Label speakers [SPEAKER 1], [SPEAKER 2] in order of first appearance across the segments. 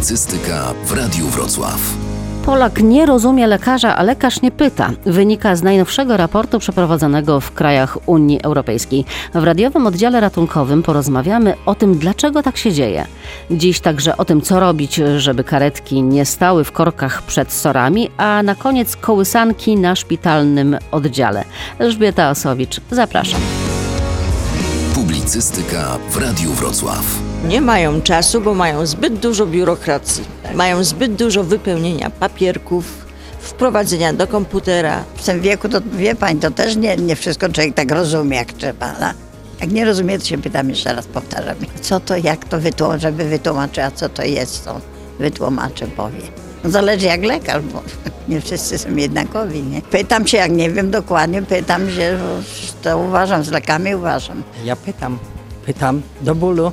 [SPEAKER 1] Publicystyka w Radiu Wrocław.
[SPEAKER 2] Polak nie rozumie lekarza, a lekarz nie pyta. Wynika z najnowszego raportu przeprowadzonego w krajach Unii Europejskiej. W radiowym oddziale ratunkowym porozmawiamy o tym, dlaczego tak się dzieje. Dziś także o tym, co robić, żeby karetki nie stały w korkach przed sorami, a na koniec kołysanki na szpitalnym oddziale. Elżbieta Osowicz, zapraszam.
[SPEAKER 1] Publicystyka w Radiu Wrocław.
[SPEAKER 3] Nie mają czasu, bo mają zbyt dużo biurokracji. Mają zbyt dużo wypełnienia papierków, wprowadzenia do komputera.
[SPEAKER 4] W tym wieku, to wie pani, to też nie, nie wszystko człowiek tak rozumie jak trzeba. No. Jak nie rozumie, to się pytam jeszcze raz, powtarzam. Co to, jak to wytłumaczy, żeby wytłumaczyła, co to jest, to wytłumaczę, powie. No zależy jak lekarz, bo nie wszyscy są jednakowi, nie? Pytam się, jak nie wiem dokładnie, pytam się, to uważam, z lekami uważam.
[SPEAKER 5] Ja pytam, pytam do bólu.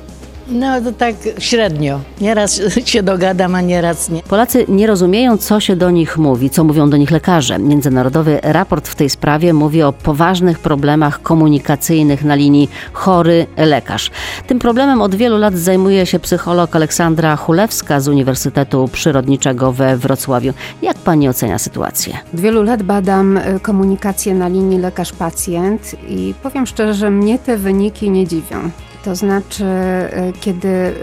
[SPEAKER 6] No to tak średnio. Nieraz się dogadam, a nieraz nie.
[SPEAKER 2] Polacy nie rozumieją, co się do nich mówi, co mówią do nich lekarze. Międzynarodowy raport w tej sprawie mówi o poważnych problemach komunikacyjnych na linii chory-lekarz. Tym problemem od wielu lat zajmuje się psycholog Aleksandra Chulewska z Uniwersytetu Przyrodniczego we Wrocławiu. Jak pani ocenia sytuację?
[SPEAKER 7] Od wielu lat badam y, komunikację na linii lekarz-pacjent i powiem szczerze, że mnie te wyniki nie dziwią. To znaczy, y, kiedy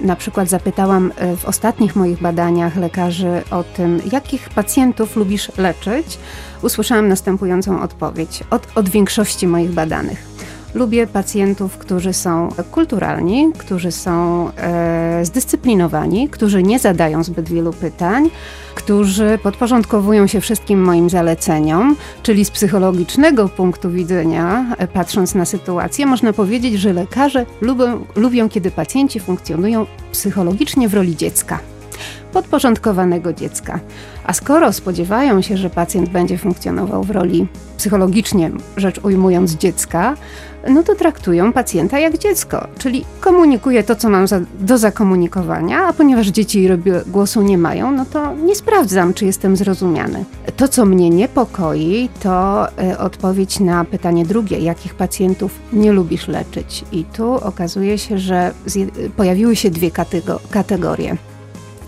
[SPEAKER 7] na przykład zapytałam y, w ostatnich moich badaniach lekarzy o tym, jakich pacjentów lubisz leczyć, usłyszałam następującą odpowiedź od, od większości moich badanych. Lubię pacjentów, którzy są kulturalni, którzy są e, zdyscyplinowani, którzy nie zadają zbyt wielu pytań, którzy podporządkowują się wszystkim moim zaleceniom, czyli z psychologicznego punktu widzenia, e, patrząc na sytuację, można powiedzieć, że lekarze lubią, lubią kiedy pacjenci funkcjonują psychologicznie w roli dziecka podporządkowanego dziecka. A skoro spodziewają się, że pacjent będzie funkcjonował w roli psychologicznie rzecz ujmując dziecka, no to traktują pacjenta jak dziecko, czyli komunikuje to, co mam za, do zakomunikowania, a ponieważ dzieci głosu nie mają, no to nie sprawdzam, czy jestem zrozumiany. To, co mnie niepokoi, to y, odpowiedź na pytanie drugie, jakich pacjentów nie lubisz leczyć. I tu okazuje się, że pojawiły się dwie kategorie.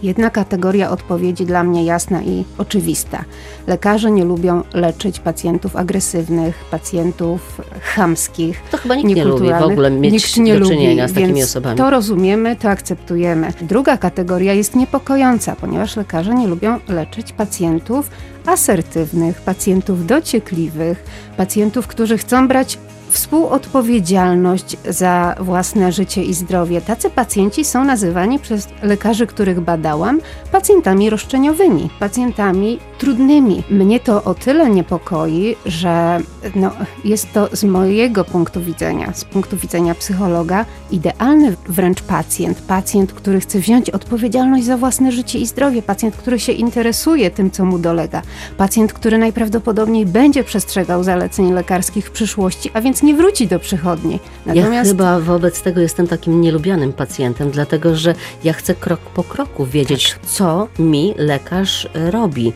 [SPEAKER 7] Jedna kategoria odpowiedzi dla mnie jasna i oczywista. Lekarze nie lubią leczyć pacjentów agresywnych, pacjentów chamskich.
[SPEAKER 2] To chyba nikt nie lubi w ogóle mieć nikt nie do czynienia
[SPEAKER 7] lubi,
[SPEAKER 2] z takimi osobami.
[SPEAKER 7] To rozumiemy, to akceptujemy. Druga kategoria jest niepokojąca, ponieważ lekarze nie lubią leczyć pacjentów asertywnych, pacjentów dociekliwych, pacjentów, którzy chcą brać współodpowiedzialność za własne życie i zdrowie. Tacy pacjenci są nazywani przez lekarzy, których badałam, pacjentami roszczeniowymi, pacjentami trudnymi. Mnie to o tyle niepokoi, że no, jest to z mojego punktu widzenia, z punktu widzenia psychologa, idealny wręcz pacjent. Pacjent, który chce wziąć odpowiedzialność za własne życie i zdrowie, pacjent, który się interesuje tym, co mu dolega, pacjent, który najprawdopodobniej będzie przestrzegał zaleceń lekarskich w przyszłości, a więc nie wróci do przychodni.
[SPEAKER 2] Natomiast... Ja chyba wobec tego jestem takim nielubianym pacjentem, dlatego że ja chcę krok po kroku wiedzieć, tak. co mi lekarz robi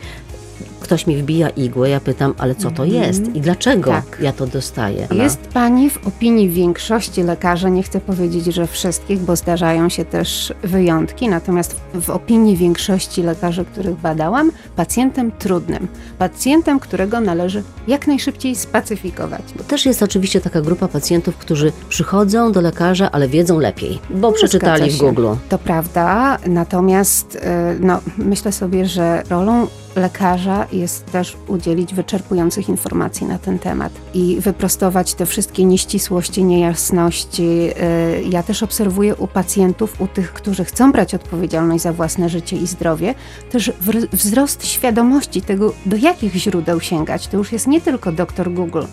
[SPEAKER 2] ktoś mi wbija igłę, ja pytam, ale co to jest i dlaczego tak. ja to dostaję?
[SPEAKER 7] Jest pani w opinii większości lekarzy, nie chcę powiedzieć, że wszystkich, bo zdarzają się też wyjątki, natomiast w opinii większości lekarzy, których badałam, pacjentem trudnym, pacjentem, którego należy jak najszybciej spacyfikować.
[SPEAKER 2] Bo też jest oczywiście taka grupa pacjentów, którzy przychodzą do lekarza, ale wiedzą lepiej, bo przeczytali w Google.
[SPEAKER 7] To prawda, natomiast y, no, myślę sobie, że rolą lekarza jest też udzielić wyczerpujących informacji na ten temat i wyprostować te wszystkie nieścisłości, niejasności. Y, ja też obserwuję u pacjentów, u tych, którzy chcą brać odpowiedzialność za własne życie i zdrowie, też wzrost świadomości tego, do jakich źródeł sięgać. To już jest nie tylko doktor Google,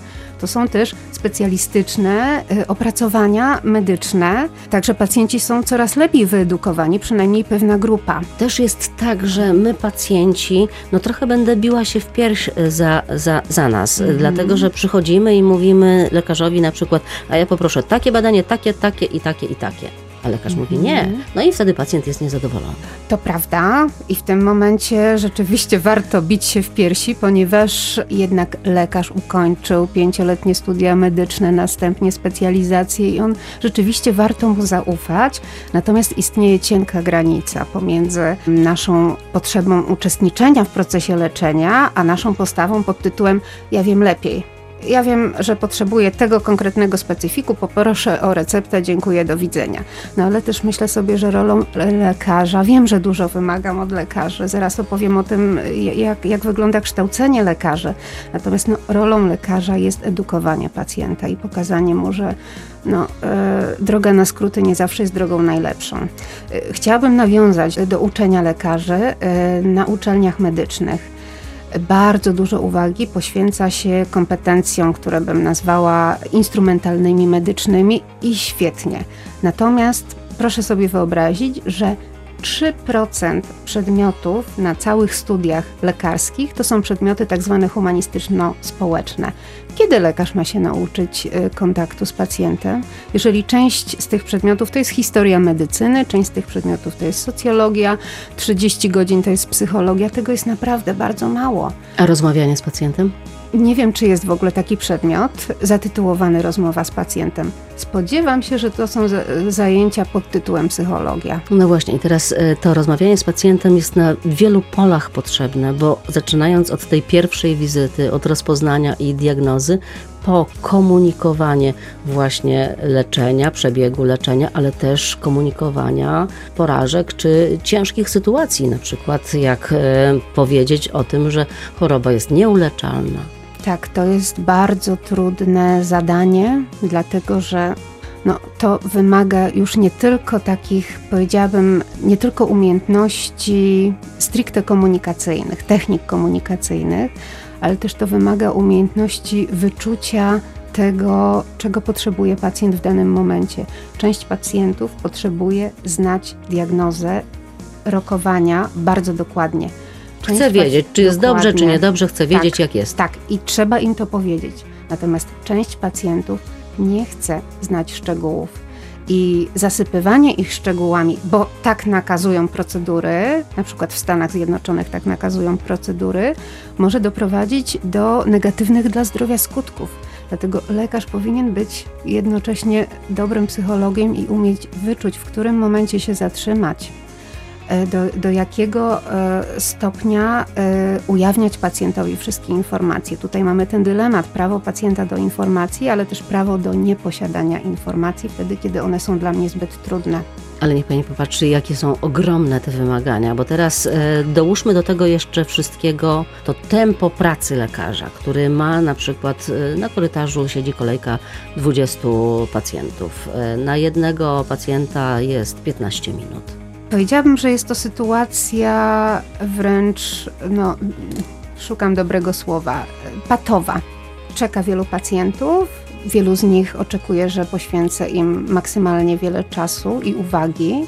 [SPEAKER 7] to są też specjalistyczne y, opracowania medyczne, także pacjenci są coraz lepiej wyedukowani, przynajmniej pewna grupa.
[SPEAKER 2] Też jest tak, że my pacjenci, no trochę będę biła się w pierś y, za, za, za nas, mhm. dlatego że przychodzimy i mówimy lekarzowi na przykład, a ja poproszę takie badanie, takie, takie i takie i takie. A lekarz mówi nie. No i wtedy pacjent jest niezadowolony.
[SPEAKER 7] To prawda i w tym momencie rzeczywiście warto bić się w piersi, ponieważ jednak lekarz ukończył pięcioletnie studia medyczne, następnie specjalizację i on rzeczywiście warto mu zaufać. Natomiast istnieje cienka granica pomiędzy naszą potrzebą uczestniczenia w procesie leczenia, a naszą postawą pod tytułem ja wiem lepiej. Ja wiem, że potrzebuję tego konkretnego specyfiku, poproszę o receptę, dziękuję, do widzenia. No ale też myślę sobie, że rolą le- lekarza, wiem, że dużo wymagam od lekarzy, zaraz opowiem o tym, jak, jak wygląda kształcenie lekarzy. Natomiast no, rolą lekarza jest edukowanie pacjenta i pokazanie mu, że no, e, droga na skróty nie zawsze jest drogą najlepszą. E, chciałabym nawiązać do uczenia lekarzy e, na uczelniach medycznych bardzo dużo uwagi poświęca się kompetencjom, które bym nazwała instrumentalnymi, medycznymi i świetnie. Natomiast proszę sobie wyobrazić, że 3% przedmiotów na całych studiach lekarskich to są przedmioty tak zwane humanistyczno-społeczne. Kiedy lekarz ma się nauczyć y, kontaktu z pacjentem? Jeżeli część z tych przedmiotów to jest historia medycyny, część z tych przedmiotów to jest socjologia, 30 godzin to jest psychologia, tego jest naprawdę bardzo mało.
[SPEAKER 2] A rozmawianie z pacjentem?
[SPEAKER 7] Nie wiem, czy jest w ogóle taki przedmiot zatytułowany Rozmowa z pacjentem. Spodziewam się, że to są za- zajęcia pod tytułem psychologia.
[SPEAKER 2] No właśnie, teraz e, to rozmawianie z pacjentem jest na wielu polach potrzebne, bo zaczynając od tej pierwszej wizyty, od rozpoznania i diagnozy, po komunikowanie właśnie leczenia, przebiegu leczenia, ale też komunikowania porażek czy ciężkich sytuacji, na przykład jak e, powiedzieć o tym, że choroba jest nieuleczalna.
[SPEAKER 7] Tak, to jest bardzo trudne zadanie, dlatego że no, to wymaga już nie tylko takich, powiedziałabym, nie tylko umiejętności stricte komunikacyjnych, technik komunikacyjnych, ale też to wymaga umiejętności wyczucia tego, czego potrzebuje pacjent w danym momencie. Część pacjentów potrzebuje znać diagnozę rokowania bardzo dokładnie.
[SPEAKER 2] Chcę wiedzieć, czy jest dobrze, czy niedobrze, chcę wiedzieć,
[SPEAKER 7] Tak,
[SPEAKER 2] jak jest.
[SPEAKER 7] Tak, i trzeba im to powiedzieć. Natomiast część pacjentów nie chce znać szczegółów. I zasypywanie ich szczegółami, bo tak nakazują procedury, na przykład w Stanach Zjednoczonych tak nakazują procedury, może doprowadzić do negatywnych dla zdrowia skutków. Dlatego lekarz powinien być jednocześnie dobrym psychologiem i umieć wyczuć, w którym momencie się zatrzymać, do, do jakiego e, stopnia e, ujawniać pacjentowi wszystkie informacje. Tutaj mamy ten dylemat, prawo pacjenta do informacji, ale też prawo do nieposiadania informacji wtedy, kiedy one są dla mnie zbyt trudne.
[SPEAKER 2] Ale niech Pani popatrzy, jakie są ogromne te wymagania, bo teraz e, dołóżmy do tego jeszcze wszystkiego to tempo pracy lekarza, który ma na przykład e, na korytarzu siedzi kolejka 20 pacjentów. E, na jednego pacjenta jest 15 minut.
[SPEAKER 7] Powiedziałabym, że jest to sytuacja wręcz, no, szukam dobrego słowa, patowa. Czeka wielu pacjentów, wielu z nich oczekuje, że poświęcę im maksymalnie wiele czasu i uwagi.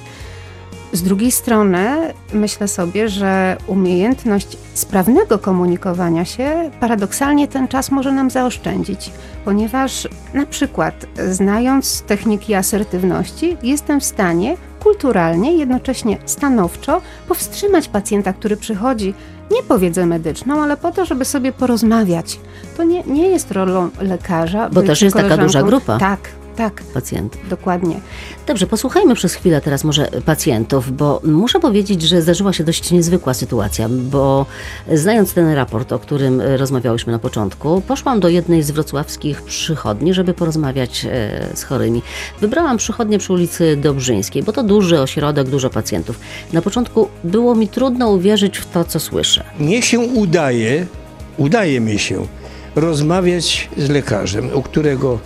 [SPEAKER 7] Z drugiej strony myślę sobie, że umiejętność sprawnego komunikowania się paradoksalnie ten czas może nam zaoszczędzić, ponieważ na przykład znając techniki asertywności, jestem w stanie kulturalnie, jednocześnie stanowczo powstrzymać pacjenta, który przychodzi nie po wiedzę medyczną, ale po to, żeby sobie porozmawiać. To nie, nie jest rolą lekarza.
[SPEAKER 2] Bo też jest taka duża grupa.
[SPEAKER 7] Tak, tak,
[SPEAKER 2] Pacjentów.
[SPEAKER 7] dokładnie.
[SPEAKER 2] Dobrze, posłuchajmy przez chwilę teraz może pacjentów, bo muszę powiedzieć, że zdarzyła się dość niezwykła sytuacja, bo znając ten raport, o którym e, rozmawiałyśmy na początku, poszłam do jednej z wrocławskich przychodni, żeby porozmawiać e, z chorymi. Wybrałam przychodnię przy ulicy Dobrzyńskiej, bo to duży ośrodek, dużo pacjentów. Na początku było mi trudno uwierzyć w to, co słyszę.
[SPEAKER 8] Mnie się udaje, udaje mi się rozmawiać z lekarzem, u którego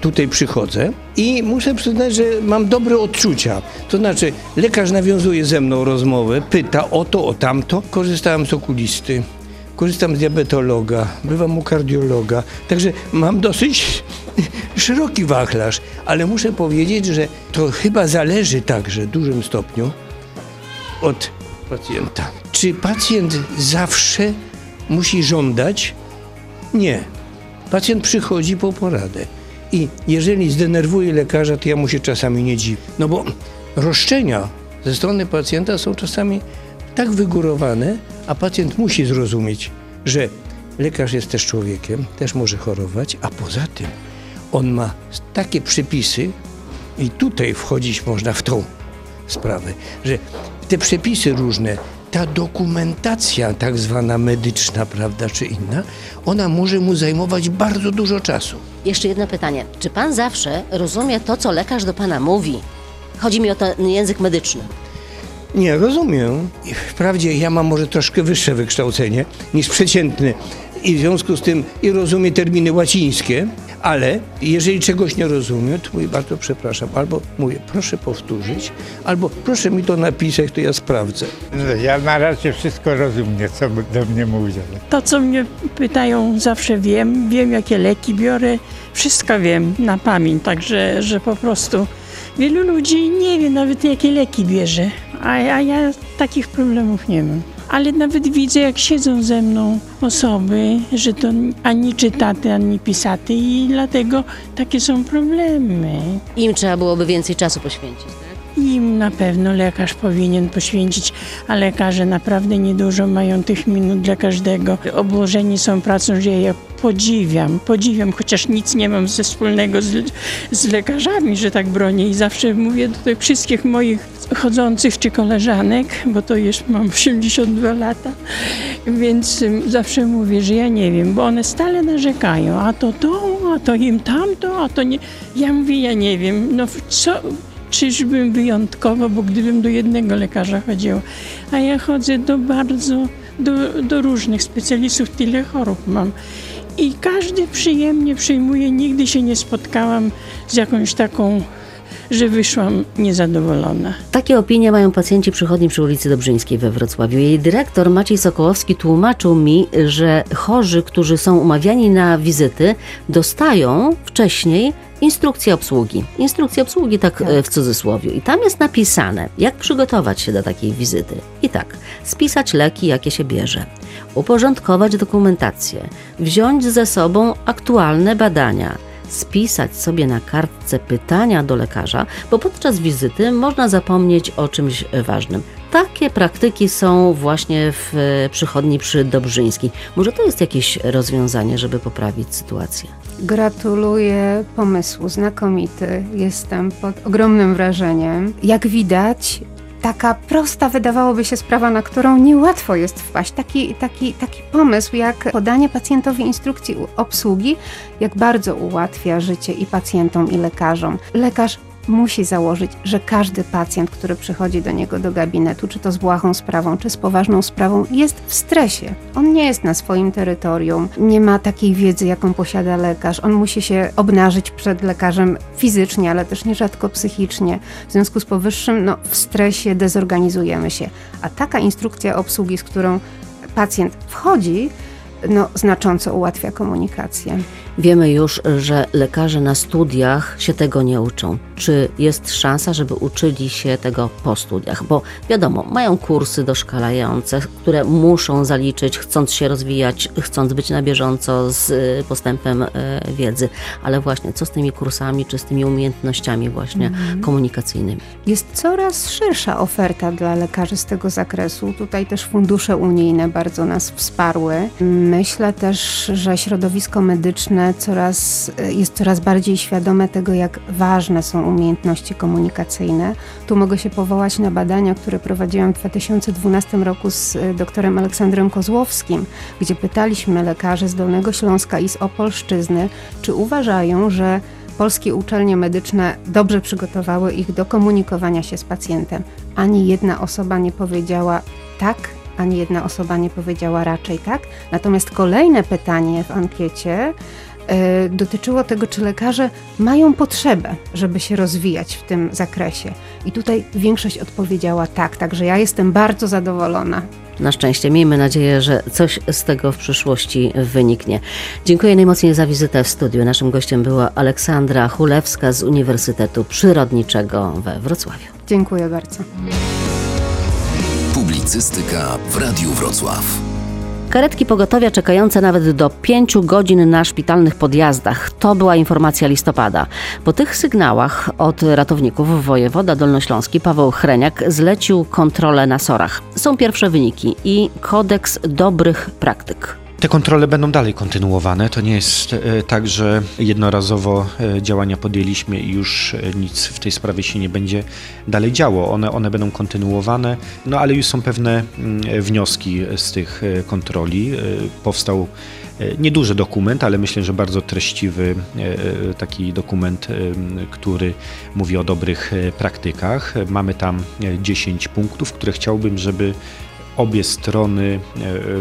[SPEAKER 8] tutaj przychodzę i muszę przyznać, że mam dobre odczucia. To znaczy, lekarz nawiązuje ze mną rozmowę, pyta o to, o tamto. Korzystałem z okulisty, korzystam z diabetologa, bywam u kardiologa, także mam dosyć szeroki wachlarz, ale muszę powiedzieć, że to chyba zależy także w dużym stopniu od pacjenta. Czy pacjent zawsze musi żądać? Nie. Pacjent przychodzi po poradę. I jeżeli zdenerwuje lekarza, to ja mu się czasami nie dziwię. No bo roszczenia ze strony pacjenta są czasami tak wygórowane, a pacjent musi zrozumieć, że lekarz jest też człowiekiem, też może chorować, a poza tym on ma takie przepisy, i tutaj wchodzić można w tą sprawę, że te przepisy różne, ta dokumentacja tak zwana medyczna, prawda, czy inna, ona może mu zajmować bardzo dużo czasu.
[SPEAKER 2] Jeszcze jedno pytanie. Czy pan zawsze rozumie to, co lekarz do pana mówi? Chodzi mi o ten język medyczny.
[SPEAKER 8] Nie, rozumiem. Wprawdzie ja mam może troszkę wyższe wykształcenie niż przeciętny i w związku z tym i rozumiem terminy łacińskie, ale jeżeli czegoś nie rozumiem, to mówię bardzo przepraszam, albo mówię proszę powtórzyć, albo proszę mi to napisać, to ja sprawdzę.
[SPEAKER 9] Ja na razie wszystko rozumiem, co do mnie mówią.
[SPEAKER 10] To, co mnie pytają, zawsze wiem. Wiem, jakie leki biorę. Wszystko wiem na pamięć, także że po prostu wielu ludzi nie wie nawet, jakie leki bierze. A, a ja takich problemów nie mam. Ale nawet widzę, jak siedzą ze mną osoby, że to ani czytaty, ani pisaty i dlatego takie są problemy.
[SPEAKER 2] Im trzeba byłoby więcej czasu poświęcić. Tak?
[SPEAKER 10] Im na pewno lekarz powinien poświęcić, a lekarze naprawdę niedużo mają tych minut dla każdego. Obłożeni są pracą, że ja podziwiam, podziwiam, chociaż nic nie mam ze wspólnego z, z lekarzami, że tak bronię i zawsze mówię do tych wszystkich moich chodzących czy koleżanek, bo to już mam 82 lata, więc zawsze mówię, że ja nie wiem, bo one stale narzekają, a to to, a to im tamto, a to nie. Ja mówię, ja nie wiem, no co, czyżbym wyjątkowo, bo gdybym do jednego lekarza chodziła, a ja chodzę do bardzo, do, do różnych specjalistów, tyle chorób mam. I każdy przyjemnie przyjmuje, nigdy się nie spotkałam z jakąś taką, że wyszłam niezadowolona.
[SPEAKER 2] Takie opinie mają pacjenci przychodni przy ulicy Dobrzyńskiej we Wrocławiu. Jej dyrektor Maciej Sokołowski tłumaczył mi, że chorzy, którzy są umawiani na wizyty, dostają wcześniej instrukcję obsługi. Instrukcję obsługi tak e, w cudzysłowie. I tam jest napisane, jak przygotować się do takiej wizyty. I tak, spisać leki, jakie się bierze, uporządkować dokumentację, wziąć ze sobą aktualne badania, spisać sobie na kartce pytania do lekarza, bo podczas wizyty można zapomnieć o czymś ważnym. Takie praktyki są właśnie w e, przychodni przy Dobrzyńskiej. Może to jest jakieś rozwiązanie, żeby poprawić sytuację?
[SPEAKER 7] Gratuluję pomysłu, znakomity. Jestem pod ogromnym wrażeniem. Jak widać, taka prosta wydawałoby się sprawa, na którą niełatwo jest wpaść. Taki, taki, taki pomysł, jak podanie pacjentowi instrukcji obsługi, jak bardzo ułatwia życie i pacjentom, i lekarzom. Lekarz musi założyć, że każdy pacjent, który przychodzi do niego do gabinetu, czy to z błahą sprawą, czy z poważną sprawą, jest w stresie. On nie jest na swoim terytorium, nie ma takiej wiedzy, jaką posiada lekarz. On musi się obnażyć przed lekarzem fizycznie, ale też nierzadko psychicznie. W związku z powyższym, no, w stresie dezorganizujemy się. A taka instrukcja obsługi, z którą pacjent wchodzi, no, znacząco ułatwia komunikację.
[SPEAKER 2] Wiemy już, że lekarze na studiach się tego nie uczą. Czy jest szansa, żeby uczyli się tego po studiach? Bo wiadomo, mają kursy doszkalające, które muszą zaliczyć, chcąc się rozwijać, chcąc być na bieżąco z y, postępem y, wiedzy. Ale właśnie, co z tymi kursami, czy z tymi umiejętnościami właśnie komunikacyjnymi?
[SPEAKER 7] Jest coraz szersza oferta dla lekarzy z tego zakresu. Tutaj też fundusze unijne bardzo nas wsparły. Myślę też, że środowisko medyczne coraz, jest coraz bardziej świadome tego, jak ważne są umiejętności komunikacyjne. Tu mogę się powołać na badania, które prowadziłam w 2012 roku z e, doktorem Aleksandrem Kozłowskim, gdzie pytaliśmy lekarzy z Dolnego Śląska i z Opolszczyzny, czy uważają, że polskie uczelnie medyczne dobrze przygotowały ich do komunikowania się z pacjentem. Ani jedna osoba nie powiedziała tak, ani jedna osoba nie powiedziała raczej tak. Natomiast kolejne pytanie w ankiecie dotyczyło tego, czy lekarze mają potrzebę, żeby się rozwijać w tym zakresie. I tutaj większość odpowiedziała tak, także ja jestem bardzo zadowolona.
[SPEAKER 2] Na szczęście, miejmy nadzieję, że coś z tego w przyszłości wyniknie. Dziękuję najmocniej za wizytę w studiu. Naszym gościem była Aleksandra Chulewska z Uniwersytetu Przyrodniczego we Wrocławiu.
[SPEAKER 7] Dziękuję bardzo.
[SPEAKER 1] Publicystyka w Radiu Wrocław.
[SPEAKER 2] Karetki pogotowia czekające nawet do 5 godzin na szpitalnych podjazdach. To była informacja listopada. Po tych sygnałach od ratowników wojewoda dolnośląski Paweł Chreniak zlecił kontrolę na sorach. Są pierwsze wyniki i kodeks dobrych praktyk.
[SPEAKER 11] Te kontrole będą dalej kontynuowane. To nie jest e, tak, że jednorazowo e, działania podjęliśmy i już e, nic w tej sprawie się nie będzie dalej działo. One, one będą kontynuowane, no ale już są pewne mm, wnioski z tych kontroli. Powstał nieduży dokument, ale myślę, że bardzo treściwy taki dokument, który mówi o dobrych praktykach. Mamy tam 10 punktów, które chciałbym, żeby obie strony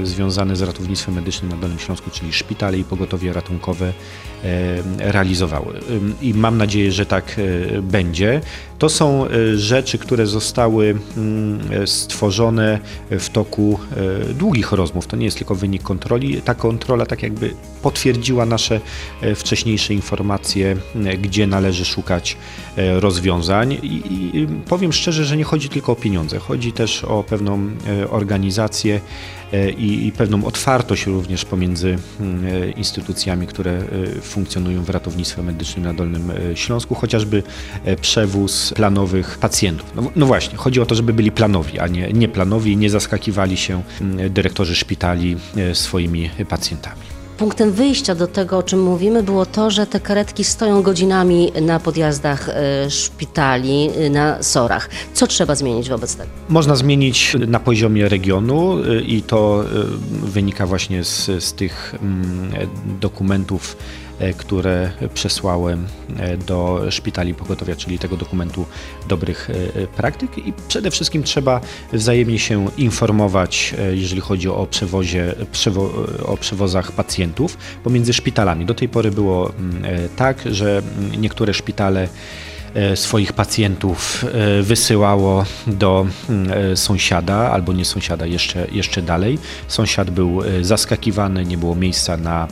[SPEAKER 11] e, związane z ratownictwem medycznym na Dolnym Śląsku, czyli szpitale i pogotowie ratunkowe, e, realizowały. I mam nadzieję, że tak e, będzie. To są rzeczy, które zostały stworzone w toku długich rozmów. To nie jest tylko wynik kontroli. Ta kontrola tak jakby potwierdziła nasze wcześniejsze informacje, gdzie należy szukać rozwiązań. I powiem szczerze, że nie chodzi tylko o pieniądze. Chodzi też o pewną organizację e, i, pewną otwartość również pomiędzy mm, e, instytucjami, które e, funkcjonują w ratownictwie medycznym na Dolnym Śląsku, chociażby przewóz planowych pacjentów. No, no właśnie, chodzi o to, żeby byli planowi, a nie nieplanowi i nie zaskakiwali się dyrektorzy szpitali swoimi pacjentami.
[SPEAKER 2] Punktem wyjścia do tego, o czym mówimy, było to, że te karetki stoją godzinami na podjazdach e, szpitali, e, na sorach. Co trzeba zmienić wobec tego?
[SPEAKER 11] Można zmienić na poziomie regionu e, i to wynika właśnie z, z tych dokumentów E, które przesłałem e, do szpitali pogotowia, czyli tego dokumentu dobrych e, praktyk i przede wszystkim trzeba wzajemnie się informować, jeżeli chodzi o przewozie, przewo, o przewozach pacjentów pomiędzy szpitalami. Do tej pory było mm, tak, że niektóre szpitale swoich pacjentów wysyłało do mm, sąsiada albo nie sąsiada, jeszcze, jeszcze dalej. Sąsiad był zaskakiwany, nie było miejsca na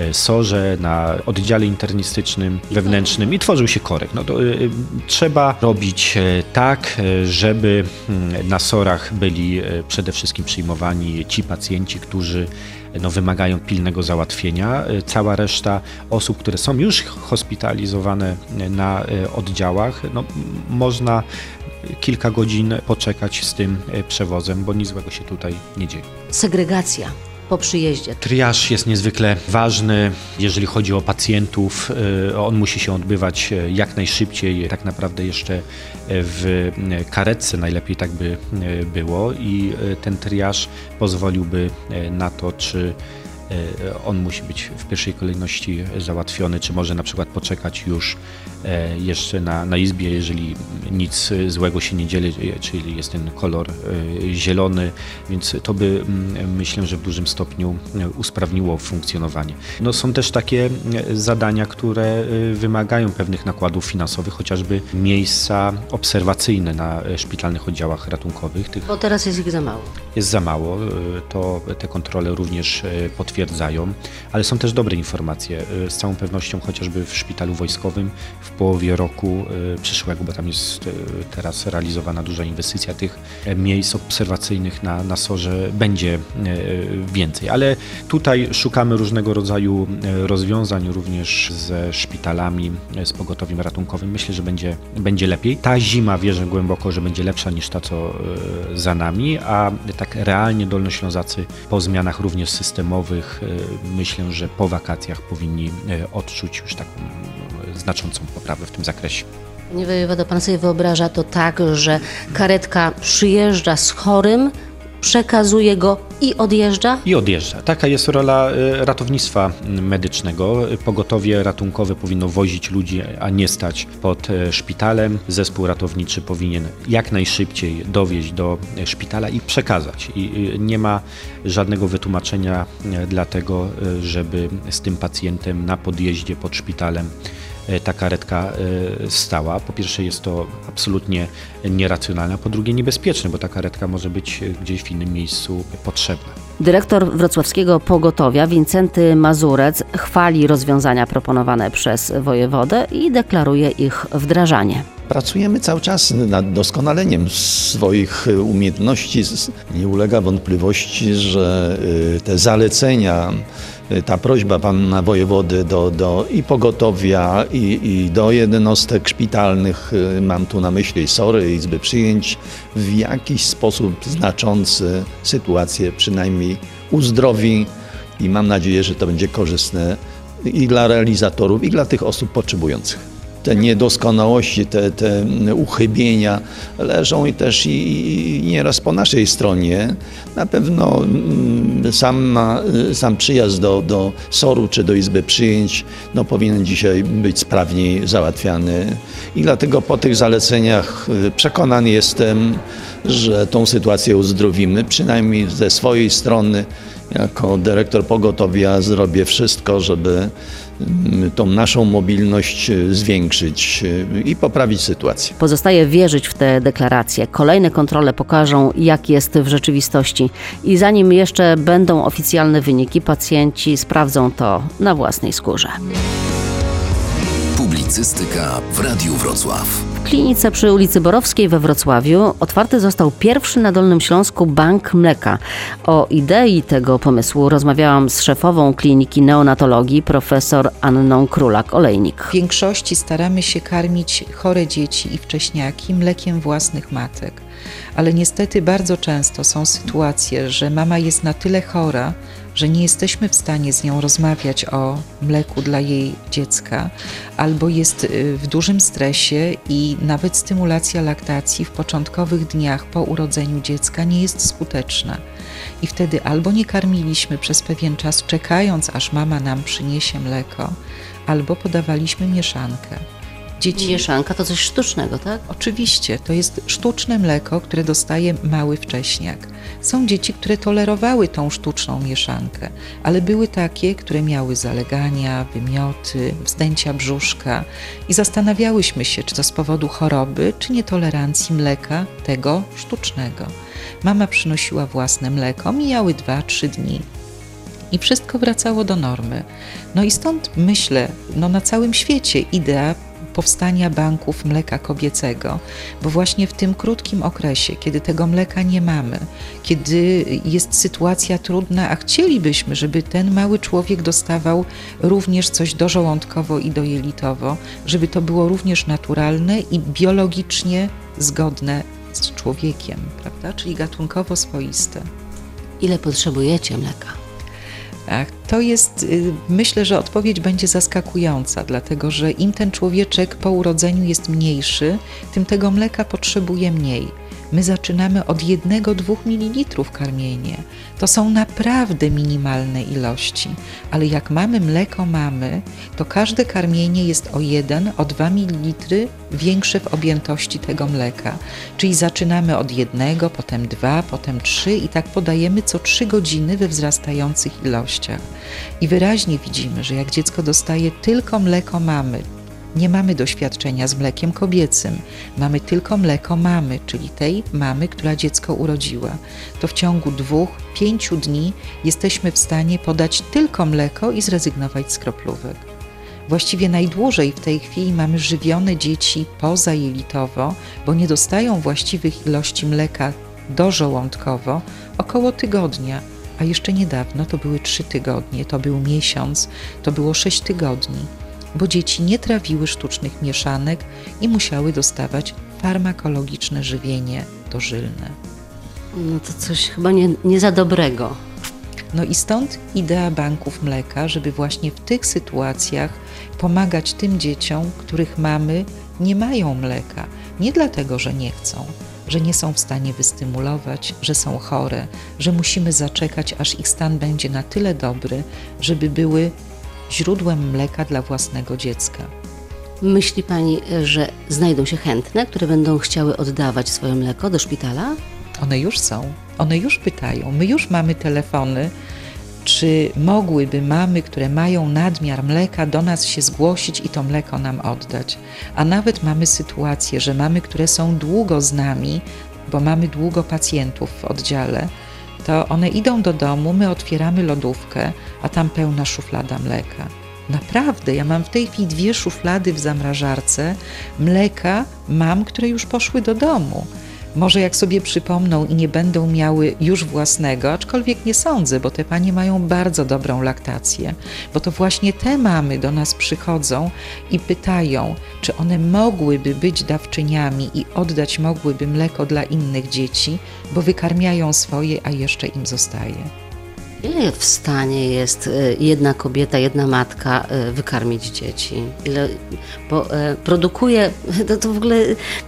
[SPEAKER 11] E, sorze, na oddziale internistycznym, wewnętrznym i tworzył się korek. No to trzeba robić e, tak, żeby mm, na sorach byli przede wszystkim przyjmowani ci pacjenci, którzy no, wymagają pilnego załatwienia. Cała reszta osób, które są już hospitalizowane na oddziałach, no, można kilka godzin poczekać z tym przewozem, bo nic złego się tutaj nie dzieje.
[SPEAKER 2] Segregacja po przyjeździe.
[SPEAKER 11] Triaż jest niezwykle ważny, jeżeli chodzi o pacjentów. E, on musi się odbywać e, jak najszybciej, tak naprawdę jeszcze w karetce najlepiej tak by e, było i ten triaż pozwoliłby na to, czy E, on musi być w pierwszej kolejności załatwiony, czy może na przykład poczekać już e, jeszcze na, na izbie, jeżeli nic złego się nie dzieje, czyli jest ten kolor e, zielony, więc to by mm, myślę, że w dużym stopniu usprawniło funkcjonowanie. No, są też takie zadania, które wymagają pewnych nakładów finansowych, chociażby miejsca obserwacyjne na szpitalnych oddziałach ratunkowych.
[SPEAKER 2] Tych Bo teraz jest ich za mało.
[SPEAKER 11] Jest za mało, to te kontrole również potwierdzają potwierdzają, ale są też dobre informacje. Y, z całą pewnością chociażby w szpitalu wojskowym w połowie roku y, przyszłego, bo tam jest y, teraz realizowana duża inwestycja tych miejsc obserwacyjnych na, na SORze będzie więcej. Ale tutaj szukamy różnego rodzaju rozwiązań również ze szpitalami, z pogotowiem ratunkowym. Myślę, że będzie, będzie lepiej. Ta zima wierzę głęboko, że będzie lepsza niż ta, co za nami, a tak realnie Dolnoślązacy po zmianach również systemowych E, myślę, że po wakacjach powinni e, odczuć już taką e, znaczącą poprawę w tym zakresie.
[SPEAKER 2] Panie wojewodo, pan sobie wyobraża to tak, że karetka przyjeżdża z chorym, przekazuje go i odjeżdża?
[SPEAKER 11] I odjeżdża. Taka jest rola y, ratownictwa medycznego. Pogotowie ratunkowe powinno wozić ludzi, a nie stać pod y, szpitalem. Zespół ratowniczy powinien jak najszybciej dowieźć do szpitala i przekazać. I y, nie ma żadnego wytłumaczenia dla tego, żeby z tym pacjentem na podjeździe pod szpitalem E, ta karetka e, stała. Po pierwsze jest to absolutnie nieracjonalne, a po drugie niebezpieczne, bo ta karetka może być gdzieś w innym miejscu potrzebna.
[SPEAKER 2] Dyrektor wrocławskiego pogotowia Wincenty Mazurec chwali rozwiązania proponowane przez wojewodę i deklaruje ich wdrażanie.
[SPEAKER 12] Pracujemy cały czas nad doskonaleniem swoich umiejętności. Nie ulega wątpliwości, że te zalecenia, ta prośba pana wojewody do, do i pogotowia, i, i do jednostek szpitalnych, y, mam tu na myśli SORY, Izby Przyjęć, w jakiś sposób znaczący sytuację przynajmniej uzdrowi. I mam nadzieję, że to będzie korzystne i dla realizatorów, i dla tych osób potrzebujących te niedoskonałości, te, te uchybienia leżą i też i, i nieraz po naszej stronie. Na pewno mm, sam, sam przyjazd do, do SOR-u czy do Izby Przyjęć no, powinien dzisiaj być sprawniej załatwiany i dlatego po tych zaleceniach y, przekonany jestem, że tą sytuację uzdrowimy, przynajmniej ze swojej strony. Jako dyrektor pogotowia zrobię wszystko, żeby tą naszą mobilność e, zwiększyć e, i poprawić sytuację.
[SPEAKER 2] Pozostaje wierzyć w te deklaracje. Kolejne kontrole pokażą, jak jest w rzeczywistości. I zanim jeszcze będą oficjalne wyniki, pacjenci sprawdzą to na własnej skórze.
[SPEAKER 1] Publicystyka w Radiu Wrocław.
[SPEAKER 2] W klinice przy ulicy Borowskiej we Wrocławiu otwarty został pierwszy na Dolnym Śląsku bank mleka. O idei tego pomysłu rozmawiałam z szefową kliniki neonatologii, profesor Anną Królak-Olejnik.
[SPEAKER 13] W większości staramy się karmić chore dzieci i wcześniaki mlekiem własnych matek ale niestety bardzo często są sytuacje, że mama jest na tyle chora, że nie jesteśmy w stanie z nią rozmawiać o mleku dla jej dziecka, albo jest y, w dużym stresie i nawet stymulacja laktacji w początkowych dniach po urodzeniu dziecka nie jest skuteczna. I wtedy albo nie karmiliśmy przez pewien czas, czekając aż mama nam przyniesie mleko, albo podawaliśmy mieszankę.
[SPEAKER 2] Dzieci... Mieszanka to coś sztucznego, tak?
[SPEAKER 13] Oczywiście, to jest sztuczne mleko, które dostaje mały wcześniak. Są dzieci, które tolerowały tą sztuczną mieszankę, ale były takie, które miały zalegania, wymioty, wzdęcia brzuszka i zastanawiałyśmy się, czy to z powodu choroby, czy nietolerancji mleka tego sztucznego. Mama przynosiła własne mleko, mijały 2-3 dni i wszystko wracało do normy. No i stąd myślę, no na całym świecie idea powstania banków mleka kobiecego, bo właśnie w tym krótkim okresie, kiedy tego mleka nie mamy, kiedy jest sytuacja trudna, a chcielibyśmy, żeby ten mały człowiek dostawał również coś dożołądkowo i dojelitowo, żeby to było również naturalne i biologicznie zgodne z człowiekiem, prawda? Czyli gatunkowo swoiste.
[SPEAKER 2] Ile potrzebujecie mleka?
[SPEAKER 13] To jest, y, myślę, że odpowiedź będzie zaskakująca, dlatego że im ten człowieczek po urodzeniu jest mniejszy, tym tego mleka potrzebuje mniej. My zaczynamy od 1-2 ml karmienie. To są naprawdę minimalne ilości, ale jak mamy mleko mamy, to każde karmienie jest o 1, o 2 ml większe w objętości tego mleka. Czyli zaczynamy od jednego, potem dwa, potem trzy i tak podajemy co 3 godziny we wzrastających ilościach. I wyraźnie widzimy, że jak dziecko dostaje tylko mleko mamy, nie mamy doświadczenia z mlekiem kobiecym, mamy tylko mleko mamy, czyli tej mamy, która dziecko urodziła. To w ciągu dwóch, pięciu dni jesteśmy w stanie podać tylko mleko i zrezygnować z kroplówek. Właściwie najdłużej w tej chwili mamy żywione dzieci pozajelitowo, bo nie dostają właściwych ilości mleka dożołądkowo około tygodnia, a jeszcze niedawno to były trzy tygodnie, to był miesiąc, to było sześć tygodni bo dzieci nie trawiły sztucznych mieszanek i musiały dostawać farmakologiczne żywienie dożylne.
[SPEAKER 2] No to coś chyba nie, nie za dobrego.
[SPEAKER 13] No i stąd idea banków mleka, żeby właśnie w tych sytuacjach pomagać tym dzieciom, których mamy nie mają mleka. Nie dlatego, że nie chcą, że nie są w stanie wystymulować, że są chore, że musimy zaczekać, aż ich stan będzie na tyle dobry, żeby były źródłem mleka dla własnego dziecka.
[SPEAKER 2] Myśli Pani, że znajdą się chętne, które będą chciały oddawać swoje mleko do szpitala?
[SPEAKER 13] One już są. One już pytają. My już mamy telefony, czy mogłyby mamy, które mają nadmiar mleka, do nas się zgłosić i to mleko nam oddać. A nawet mamy sytuację, że mamy, które są długo z nami, bo mamy długo pacjentów w oddziale, to one idą do domu, my otwieramy lodówkę, a tam pełna szuflada mleka. Naprawdę, ja mam w tej chwili dwie szuflady w zamrażarce mleka mam, które już poszły do domu. Może jak sobie przypomną i nie będą miały już własnego, aczkolwiek nie sądzę, bo te panie mają bardzo dobrą laktację, bo to właśnie te mamy do nas przychodzą i pytają, czy one mogłyby być dawczyniami i oddać mogłyby mleko dla innych dzieci, bo wykarmiają swoje, a jeszcze im zostaje.
[SPEAKER 2] Ile w stanie jest y, jedna kobieta, jedna matka y, wykarmić dzieci? Ile, bo e, produkuje, to, to w ogóle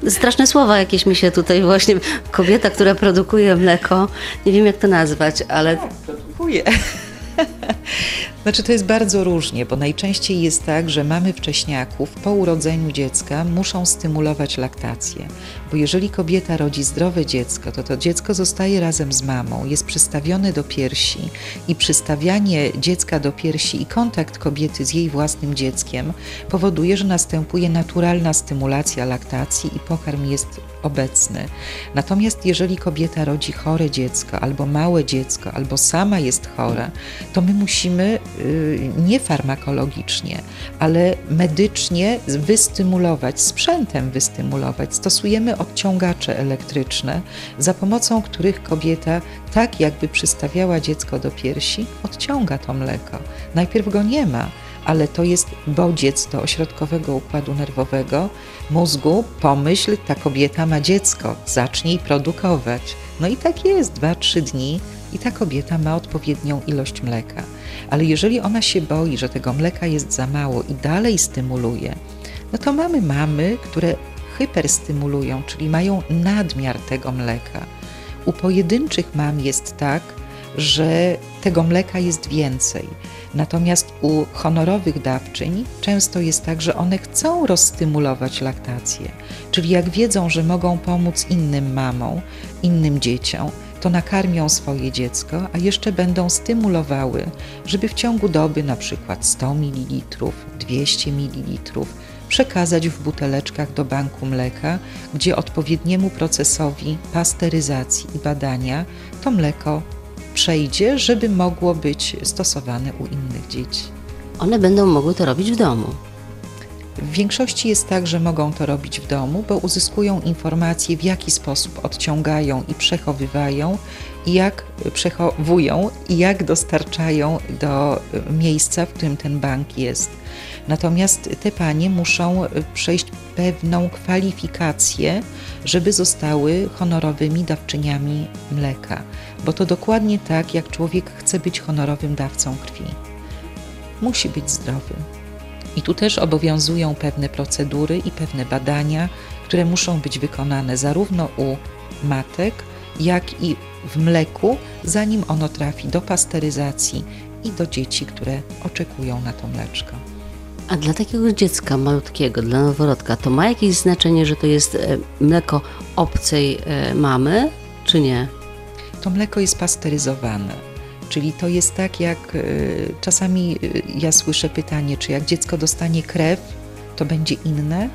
[SPEAKER 2] straszne słowa jakieś mi się tutaj właśnie, kobieta, która produkuje mleko, nie wiem jak to nazwać, ale...
[SPEAKER 13] Produkuje. Znaczy to jest bardzo różnie, bo najczęściej jest tak, że mamy wcześniaków po urodzeniu dziecka muszą stymulować laktację. Bo jeżeli kobieta rodzi zdrowe dziecko, to to dziecko zostaje razem z mamą, jest przystawione do piersi i przystawianie dziecka do piersi i kontakt kobiety z jej własnym dzieckiem powoduje, że następuje naturalna stymulacja laktacji i pokarm jest obecny. Natomiast jeżeli kobieta rodzi chore dziecko, albo małe dziecko, albo sama jest chora, to my musimy y, nie farmakologicznie, ale medycznie wystymulować, sprzętem wystymulować. Stosujemy odciągacze elektryczne, za pomocą których kobieta, tak jakby przystawiała dziecko do piersi, odciąga to mleko. Najpierw go nie ma, ale to jest bodziec do ośrodkowego układu nerwowego, mózgu, pomyśl, ta kobieta ma dziecko, zacznij produkować. No i tak jest, 2-3 dni i ta kobieta ma odpowiednią ilość mleka. Ale jeżeli ona się boi, że tego mleka jest za mało i dalej stymuluje, no to mamy mamy, które hyperstymulują, czyli mają nadmiar tego mleka. U pojedynczych mam jest tak, że tego mleka jest więcej. Natomiast u honorowych dawczyń często jest tak, że one chcą rozstymulować laktację. Czyli jak wiedzą, że mogą pomóc innym mamom, innym dzieciom, to nakarmią swoje dziecko, a jeszcze będą stymulowały, żeby w ciągu doby na przykład 100 ml, 200 ml przekazać w buteleczkach do banku mleka, gdzie odpowiedniemu procesowi pasteryzacji i badania to mleko przejdzie, żeby mogło być stosowane u innych dzieci.
[SPEAKER 2] One będą mogły to robić w domu.
[SPEAKER 13] W większości jest tak, że mogą to robić w domu, bo uzyskują informacje, w jaki sposób odciągają i przechowywają, jak przechowują i jak dostarczają do miejsca, w którym ten bank jest. Natomiast te panie muszą przejść pewną kwalifikację, żeby zostały honorowymi dawczyniami mleka, bo to dokładnie tak, jak człowiek chce być honorowym dawcą krwi. Musi być zdrowy. I tu też obowiązują pewne procedury i pewne badania, które muszą być wykonane zarówno u matek, jak i w mleku, zanim ono trafi do pasteryzacji i do dzieci, które oczekują na to mleczko.
[SPEAKER 2] A dla takiego dziecka malutkiego, dla noworodka, to ma jakieś znaczenie, że to jest e, mleko obcej e, mamy, czy nie?
[SPEAKER 13] To mleko jest pasteryzowane. Czyli to jest tak, jak e, czasami ja słyszę pytanie, czy jak dziecko dostanie krew, to będzie inne?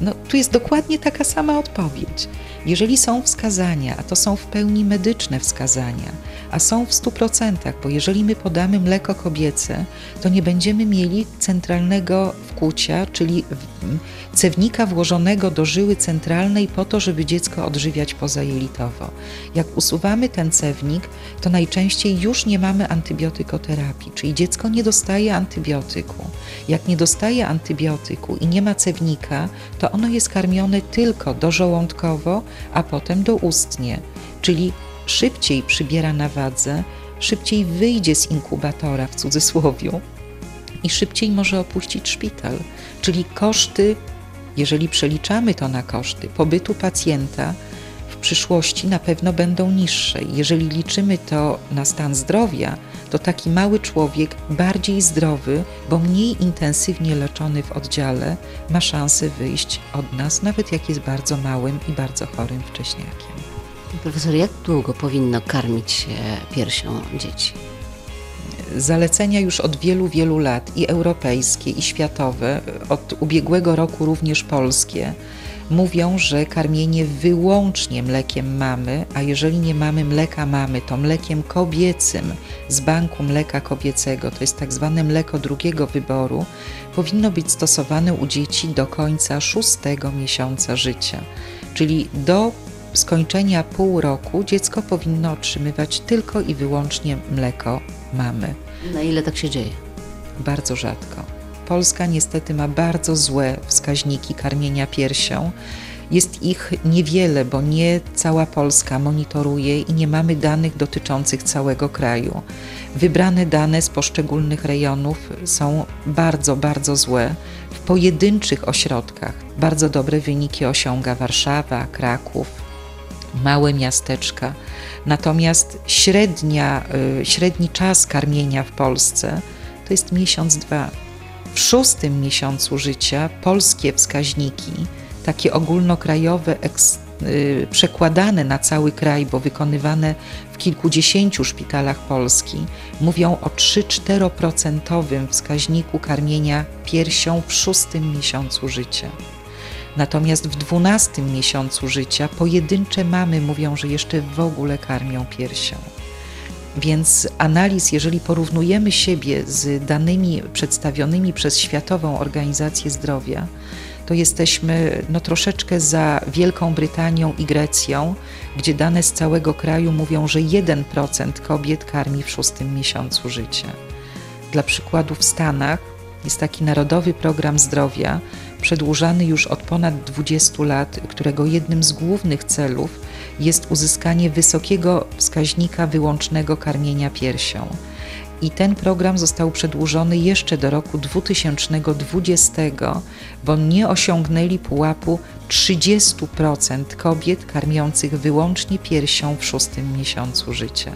[SPEAKER 13] No, tu jest dokładnie taka sama odpowiedź. Jeżeli są wskazania, a to są w pełni medyczne wskazania, a są w 100%, bo jeżeli my podamy mleko kobiece, to nie będziemy mieli centralnego wkłucia, czyli cewnika włożonego do żyły centralnej po to, żeby dziecko odżywiać pozajelitowo. Jak usuwamy ten cewnik, to najczęściej już nie mamy antybiotykoterapii, czyli dziecko nie dostaje antybiotyku. Jak nie dostaje antybiotyku i nie ma cewnika, to ono jest karmione tylko dożołądkowo, a potem doustnie, czyli szybciej przybiera na wadze, szybciej wyjdzie z inkubatora w cudzysłowiu i szybciej może opuścić szpital. Czyli koszty, jeżeli przeliczamy to na koszty pobytu pacjenta, w przyszłości na pewno będą niższe. Jeżeli liczymy to na stan zdrowia, to taki mały człowiek, bardziej zdrowy, bo mniej intensywnie leczony w oddziale, ma szansę wyjść od nas, nawet jak jest bardzo małym i bardzo chorym wcześniakiem.
[SPEAKER 2] Profesor, jak długo powinno karmić się piersią dzieci?
[SPEAKER 13] Zalecenia już od wielu, wielu lat i europejskie, i światowe, od ubiegłego roku również polskie, mówią, że karmienie wyłącznie mlekiem mamy, a jeżeli nie mamy mleka mamy, to mlekiem kobiecym z banku mleka kobiecego, to jest tak zwane mleko drugiego wyboru, powinno być stosowane u dzieci do końca szóstego miesiąca życia. Czyli do skończenia pół roku dziecko powinno otrzymywać tylko i wyłącznie mleko mamy.
[SPEAKER 2] Na ile tak się dzieje?
[SPEAKER 13] Bardzo rzadko. Polska niestety ma bardzo złe wskaźniki karmienia piersią. Jest ich niewiele, bo nie cała Polska monitoruje i nie mamy danych dotyczących całego kraju. Wybrane dane z poszczególnych rejonów są bardzo, bardzo złe. W pojedynczych ośrodkach bardzo dobre wyniki osiąga Warszawa, Kraków, małe miasteczka. Natomiast średnia, y, średni czas karmienia w Polsce to jest miesiąc, dwa. W szóstym miesiącu życia polskie wskaźniki, takie ogólnokrajowe, yy, przekładane na cały kraj, bo wykonywane w kilkudziesięciu szpitalach Polski, mówią o 3-4% wskaźniku karmienia piersią w szóstym miesiącu życia. Natomiast w dwunastym miesiącu życia pojedyncze mamy mówią, że jeszcze w ogóle karmią piersią. Więc analiz, jeżeli porównujemy siebie z danymi przedstawionymi przez Światową Organizację Zdrowia, to jesteśmy no, troszeczkę za Wielką Brytanią i Grecją, gdzie dane z całego kraju mówią, że 1% kobiet karmi w szóstym miesiącu życia. Dla przykładu w Stanach jest taki Narodowy Program Zdrowia, przedłużany już od ponad 20 lat, którego jednym z głównych celów jest uzyskanie wysokiego wskaźnika wyłącznego karmienia piersią. I ten program został przedłużony jeszcze do roku 2020, bo nie osiągnęli pułapu 30% kobiet karmiących wyłącznie piersią w szóstym miesiącu życia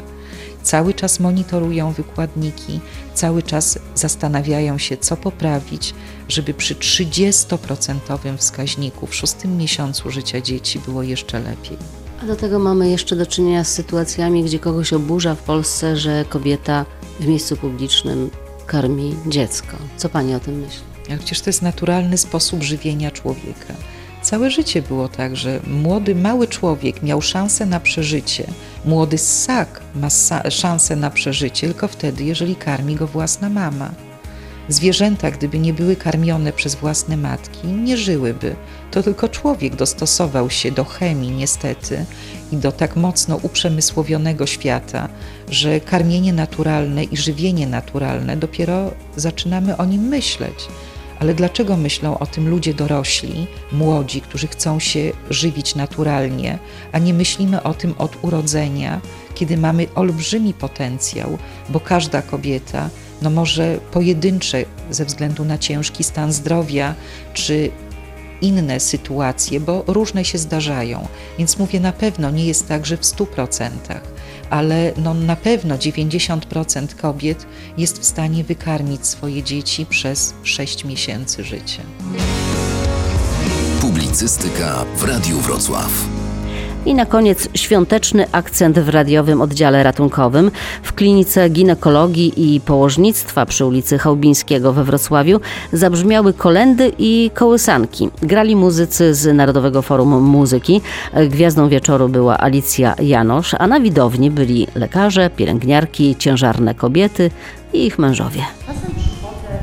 [SPEAKER 13] cały czas monitorują wykładniki, cały czas zastanawiają się, co poprawić, żeby przy 30% wskaźniku w szóstym miesiącu życia dzieci było jeszcze lepiej.
[SPEAKER 2] A do tego mamy jeszcze do czynienia z sytuacjami, gdzie kogoś oburza w Polsce, że kobieta w miejscu publicznym karmi dziecko. Co pani o tym myśli?
[SPEAKER 13] Ale przecież to jest naturalny sposób żywienia człowieka. Całe życie było tak, że młody, mały człowiek miał szansę na przeżycie. Młody ssak ma szansę na przeżycie tylko wtedy, jeżeli karmi go własna mama. Zwierzęta, gdyby nie były karmione przez własne matki, nie żyłyby. To tylko człowiek dostosował się do chemii, niestety, i do tak mocno uprzemysłowionego świata, że karmienie naturalne i żywienie naturalne dopiero zaczynamy o nim myśleć. Ale dlaczego myślą o tym ludzie dorośli, młodzi, którzy chcą się żywić naturalnie, a nie myślimy o tym od urodzenia, kiedy mamy olbrzymi potencjał, bo każda kobieta, no może pojedyncze ze względu na ciężki stan zdrowia czy inne sytuacje, bo różne się zdarzają. Więc mówię, na pewno nie jest tak, że w 100% ale no na pewno 90% kobiet jest w stanie wykarmić swoje dzieci przez 6 miesięcy życia.
[SPEAKER 1] Publicystyka w Radiu Wrocław.
[SPEAKER 2] I na koniec świąteczny akcent w radiowym oddziale ratunkowym. W klinice ginekologii i położnictwa przy ulicy Chałbińskiego we Wrocławiu zabrzmiały kolendy i kołysanki. Grali muzycy z Narodowego Forum Muzyki. Gwiazdą wieczoru była Alicja Janosz, a na widowni byli lekarze, pielęgniarki, ciężarne kobiety i ich mężowie.
[SPEAKER 14] Czasem przychodzę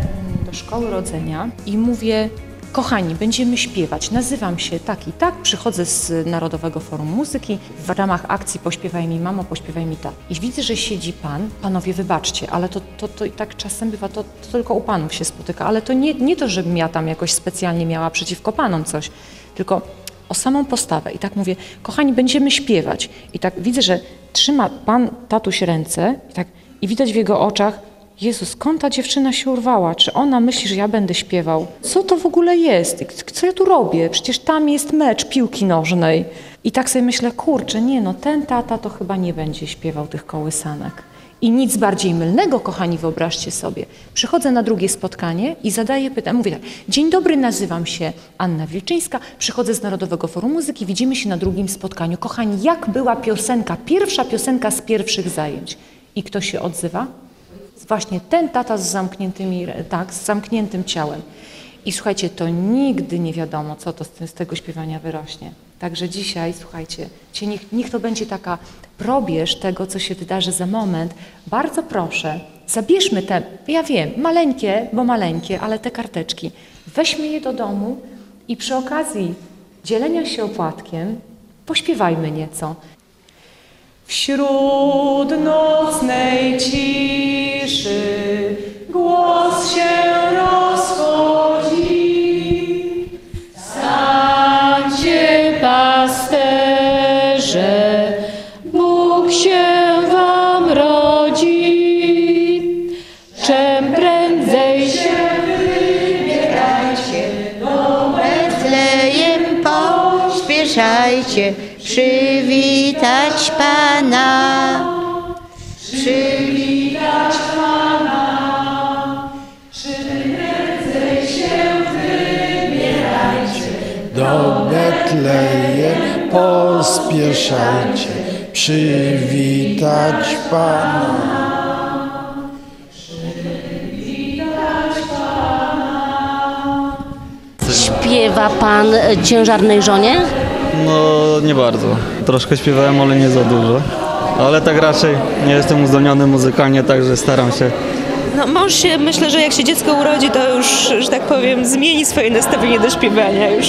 [SPEAKER 14] do szkoły rodzenia i mówię Kochani, będziemy śpiewać. Nazywam się tak i tak, przychodzę z Narodowego Forum Muzyki w ramach akcji Pośpiewaj mi mamo, pośpiewaj mi tak. I widzę, że siedzi pan, panowie wybaczcie, ale to, to, to tak czasem bywa, to, to tylko u panów się spotyka, ale to nie, nie to, żebym ja tam jakoś specjalnie miała przeciwko panom coś, tylko o samą postawę. I tak mówię, kochani, będziemy śpiewać. I tak widzę, że trzyma pan tatuś ręce i tak i widać w jego oczach, Jezus, skąd ta dziewczyna się urwała? Czy ona myśli, że ja będę śpiewał? Co to w ogóle jest? Co ja tu robię? Przecież tam jest mecz piłki nożnej. I tak sobie myślę, kurczę, nie no, ten tata to chyba nie będzie śpiewał tych kołysanek. I nic bardziej mylnego, kochani, wyobraźcie sobie. Przychodzę na drugie spotkanie i zadaję pytanie. Mówię tak, dzień dobry, nazywam się Anna Wilczyńska, przychodzę z Narodowego Forum Muzyki, widzimy się na drugim spotkaniu. Kochani, jak była piosenka, pierwsza piosenka z pierwszych zajęć? I kto się odzywa? Właśnie ten tata z zamkniętymi, tak, z zamkniętym ciałem.
[SPEAKER 15] I słuchajcie, to nigdy nie wiadomo, co to z, z tego śpiewania wyrośnie. Także dzisiaj, słuchajcie, niech, niech to będzie taka probierz tego, co się wydarzy za moment. Bardzo proszę, zabierzmy te, ja wiem, maleńkie, bo maleńkie, ale te karteczki. Weźmy je do domu i przy okazji dzielenia się opłatkiem pośpiewajmy nieco. Wśród nocnej ciszy głos się rozchodzi. Stańcie pasterze, Bóg się wam rodzi. Czym prędzej się wybierajcie do
[SPEAKER 16] Betlejem pośpieszajcie przywitać Pana.
[SPEAKER 17] Do Betlejem pospieszajcie przywitać Pana.
[SPEAKER 2] Śpiewa pan ciężarnej żonie?
[SPEAKER 18] No nie bardzo. Troszkę śpiewałem, ale nie za dużo. Ale tak raczej nie jestem uzdolniony muzykalnie, także staram się.
[SPEAKER 19] No mąż się, myślę, że jak się dziecko urodzi, to już, że tak powiem, zmieni swoje nastawienie do śpiewania już.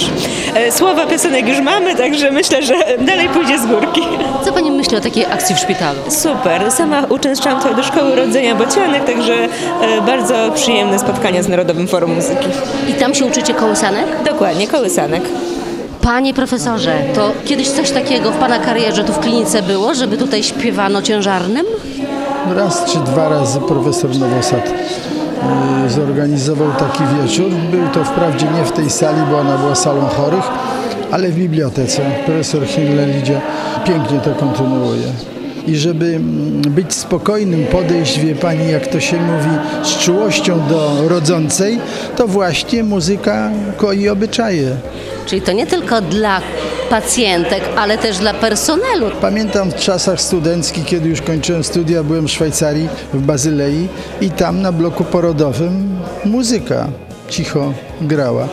[SPEAKER 19] E, Słowa piosenek już mamy, także myślę, że dalej pójdzie z górki.
[SPEAKER 2] Co pani myśli o takiej akcji w szpitalu?
[SPEAKER 19] Super. Sama uczęszczałam trochę do Szkoły Rodzenia Bocianek, także e, bardzo przyjemne spotkania z Narodowym Forum Muzyki.
[SPEAKER 2] I tam się uczycie kołysanek?
[SPEAKER 19] Dokładnie, kołysanek.
[SPEAKER 2] Panie profesorze, to kiedyś coś takiego w pana karierze tu w klinice było, żeby tutaj śpiewano ciężarnym?
[SPEAKER 17] Raz czy dwa razy profesor Nowosad y, zorganizował taki wieczór. Był to wprawdzie nie w tej sali, bo ona była salą chorych, ale w bibliotece. Profesor Hinle Lidia pięknie to kontynuuje. I żeby mm, być spokojnym, podejść, wie pani, jak to się mówi, z czułością do rodzącej, to właśnie muzyka koi obyczaje.
[SPEAKER 2] Czyli to nie tylko dla pacjentek, ale też dla personelu.
[SPEAKER 17] Pamiętam w czasach studenckich, kiedy już kończyłem studia, byłem w Szwajcarii, w Bazylei i tam na bloku porodowym muzyka cicho grała.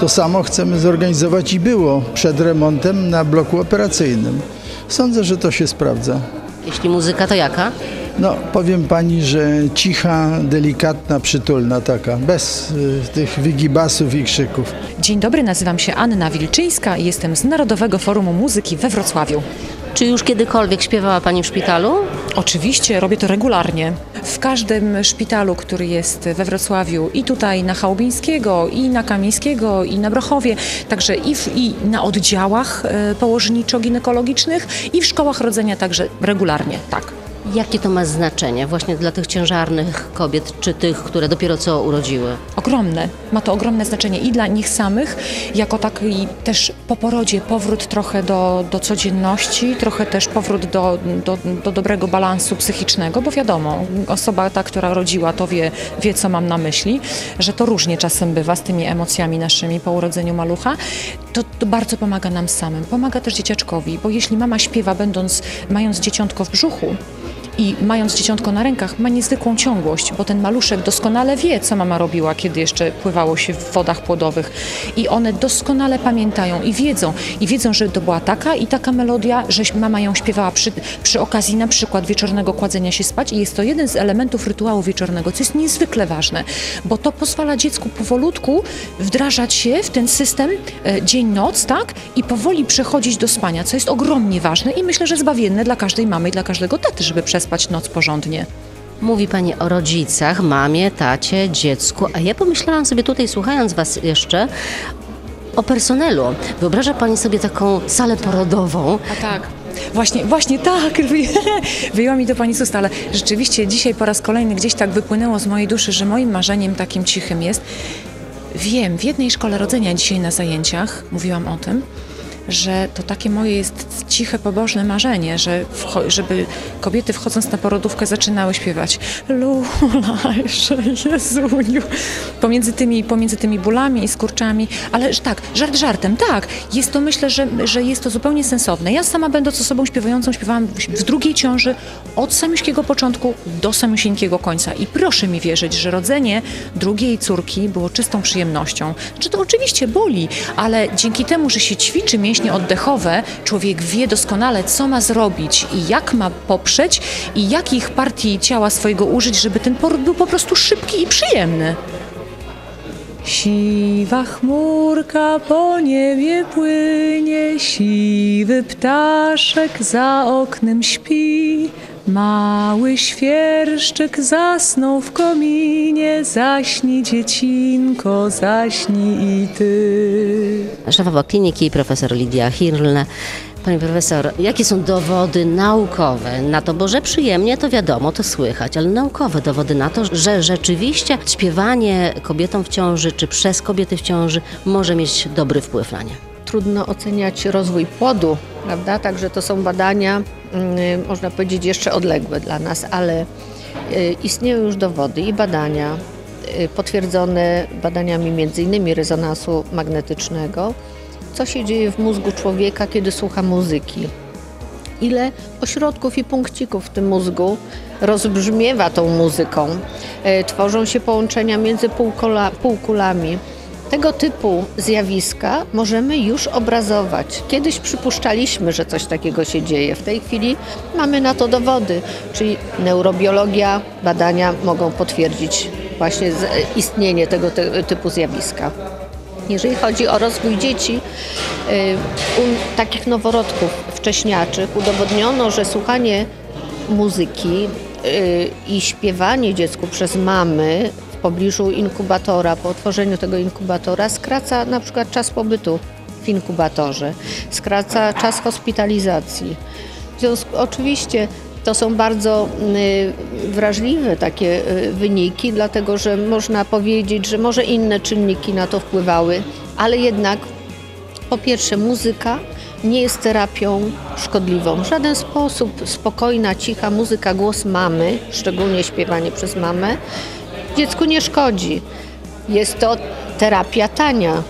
[SPEAKER 17] To samo chcemy zorganizować i było przed remontem na bloku operacyjnym. Sądzę, że to się sprawdza.
[SPEAKER 2] Jeśli muzyka, to jaka?
[SPEAKER 17] No, powiem pani, że cicha, delikatna, przytulna taka, bez y, tych wygibasów i krzyków.
[SPEAKER 14] Dzień dobry, nazywam się Anna Wilczyńska i jestem z Narodowego Forum Muzyki we Wrocławiu.
[SPEAKER 2] Czy już kiedykolwiek śpiewała pani w szpitalu?
[SPEAKER 14] Oczywiście, robię to regularnie. W każdym szpitalu, który jest we Wrocławiu i tutaj na Chałubińskiego, i na Kamińskiego, i na Brochowie, także i, w, i na oddziałach e, położniczo-ginekologicznych i w szkołach rodzenia także regularnie, tak.
[SPEAKER 2] Jakie to ma znaczenie właśnie dla tych ciężarnych kobiet, czy tych, które dopiero co urodziły?
[SPEAKER 14] Ogromne. Ma to ogromne znaczenie i dla nich samych, jako taki też po porodzie powrót trochę do, do codzienności, trochę też powrót do, do, do dobrego balansu psychicznego, bo wiadomo, osoba ta, która rodziła, to wie, wie, co mam na myśli, że to różnie czasem bywa z tymi emocjami naszymi po urodzeniu malucha. To, to bardzo pomaga nam samym. Pomaga też dzieciaczkowi, bo jeśli mama śpiewa, będąc, mając dzieciątko w brzuchu, i mając dzieciątko na rękach ma niezwykłą ciągłość, bo ten maluszek doskonale wie, co mama robiła, kiedy jeszcze pływało się w wodach płodowych. I one doskonale pamiętają i wiedzą. I wiedzą, że to była taka i taka melodia, że mama ją śpiewała przy, przy okazji na przykład wieczornego kładzenia się spać. I jest to jeden z elementów rytuału wieczornego, co jest niezwykle ważne, bo to pozwala dziecku powolutku wdrażać się w ten system e, dzień-noc, tak? I powoli przechodzić do spania, co jest ogromnie ważne i myślę, że zbawienne dla każdej mamy i dla każdego taty, żeby przespać noc porządnie.
[SPEAKER 2] Mówi Pani o rodzicach, mamie, tacie, dziecku, a ja pomyślałam sobie tutaj, słuchając Was jeszcze, o personelu. Wyobraża Pani sobie taką salę porodową?
[SPEAKER 14] A tak. Właśnie, właśnie tak, wyjęła mi to pani z ale rzeczywiście dzisiaj po raz kolejny gdzieś tak wypłynęło z mojej duszy, że moim marzeniem takim cichym jest, wiem, w jednej szkole rodzenia dzisiaj na zajęciach, mówiłam o tym, że to takie moje jest ciche, pobożne marzenie, że żeby kobiety wchodząc na porodówkę zaczynały śpiewać Lula, jeszcze Jezuniu. Pomiędzy tymi, pomiędzy tymi bólami i skurczami, ale tak, żart żartem, tak. Jest to, myślę, że, że jest to zupełnie sensowne. Ja sama będąc osobą śpiewającą, śpiewałam w, drugiej ciąży od samiuśkiego początku do samiusieńkiego końca. I proszę mi wierzyć, że rodzenie drugiej córki było czystą przyjemnością. Czy to oczywiście boli, ale dzięki temu, że się ćwiczy mięśnie oddechowe, człowiek wie doskonale, co ma zrobić i jak ma poprzeć i jakich partii ciała swojego użyć, żeby ten poród był po prostu szybki i przyjemny. Siwa chmurka po niebie płynie, siwy ptaszek za oknem śpi. Mały świerszczyk zasnął w kominie, zaśnij dziecinko, zaśnij i ty.
[SPEAKER 2] Szefowa kliniki profesor Lidia Hirlne. Pani profesor, jakie są dowody naukowe na to, bo że przyjemnie to wiadomo, to słychać, ale naukowe dowody na to, że rzeczywiście śpiewanie kobietom w ciąży czy przez kobiety w ciąży może mieć dobry wpływ na nie?
[SPEAKER 20] Trudno oceniać rozwój płodu, prawda? Także to są badania, mm, można powiedzieć, jeszcze odległe dla nas, ale y, istnieją już dowody i badania y, potwierdzone badaniami m.in. rezonansu magnetycznego, co się dzieje w mózgu człowieka, kiedy słucha muzyki. Ile ośrodków i punkcików w tym mózgu rozbrzmiewa tą muzyką. E, Tworzą się połączenia między półkola, półkulami. Tego typu zjawiska możemy już obrazować. Kiedyś przypuszczaliśmy, że coś takiego się dzieje. W tej chwili mamy na to dowody, czyli neurobiologia, badania mogą potwierdzić właśnie z- istnienie tego ty- typu zjawiska. Jeżeli chodzi o rozwój dzieci, y, u takich noworodków wcześniaczych udowodniono, że słuchanie muzyki y, i śpiewanie dziecku przez mamy pobliżu inkubatora, po otworzeniu tego inkubatora skraca na przykład czas pobytu w inkubatorze, skraca czas hospitalizacji. Związku, oczywiście to są bardzo y, wrażliwe takie y, wyniki, dlatego że można powiedzieć, że może inne czynniki na to wpływały, ale jednak po pierwsze muzyka nie jest terapią szkodliwą. W żaden sposób spokojna, cicha muzyka, głos mamy, szczególnie śpiewanie przez mamę, dziecku nie szkodzi. Jest to terapia tania.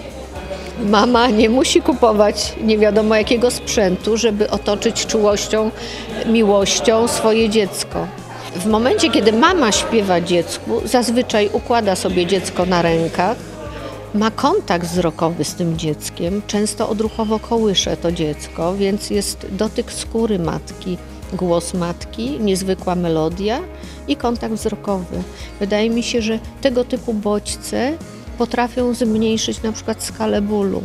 [SPEAKER 20] Mama nie musi kupować nie wiadomo jakiego sprzętu, żeby otoczyć czułością, miłością swoje dziecko. W momencie, kiedy mama śpiewa dziecku, zazwyczaj układa sobie dziecko na rękach, ma kontakt wzrokowy z tym dzieckiem, często odruchowo kołysze to dziecko, więc jest dotyk skóry matki, głos matki, niezwykła melodia i kontakt wzrokowy. Wydaje mi się, że tego typu bodźce potrafią zmniejszyć na przykład skalę bólu.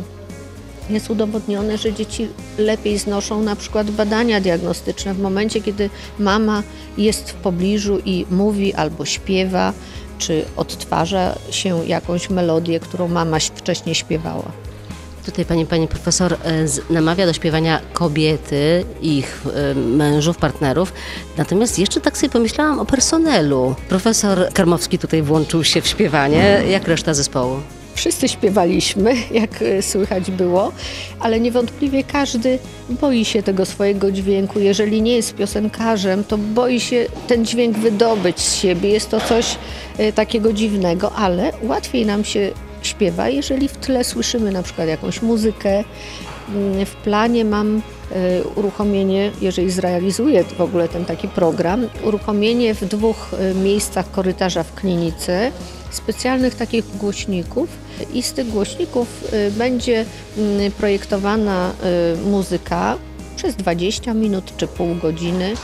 [SPEAKER 20] Jest udowodnione, że dzieci lepiej znoszą na przykład badania diagnostyczne w momencie, kiedy mama jest w pobliżu i mówi albo śpiewa, czy odtwarza się jakąś melodię, którą mama wcześniej śpiewała.
[SPEAKER 2] Tutaj pani, pani profesor e, namawia do śpiewania kobiety, ich e, mężów, partnerów. Natomiast jeszcze tak sobie pomyślałam o personelu. Profesor Karmowski tutaj włączył się w śpiewanie, jak reszta zespołu.
[SPEAKER 20] Wszyscy śpiewaliśmy, jak e, słychać było, ale niewątpliwie każdy boi się tego swojego dźwięku. Jeżeli nie jest piosenkarzem, to boi się ten dźwięk wydobyć z siebie. Jest to coś takiego dziwnego, ale łatwiej nam się śpiewa, jeżeli w tle słyszymy na przykład jakąś muzykę. Mm, W planie mam e, uruchomienie, jeżeli zrealizuję w ogóle ten taki program, uruchomienie w dwóch e, miejscach korytarza w klinice specjalnych takich głośników i z tych głośników y, będzie mm, projektowana muzyka przez 20 minut czy pół godziny,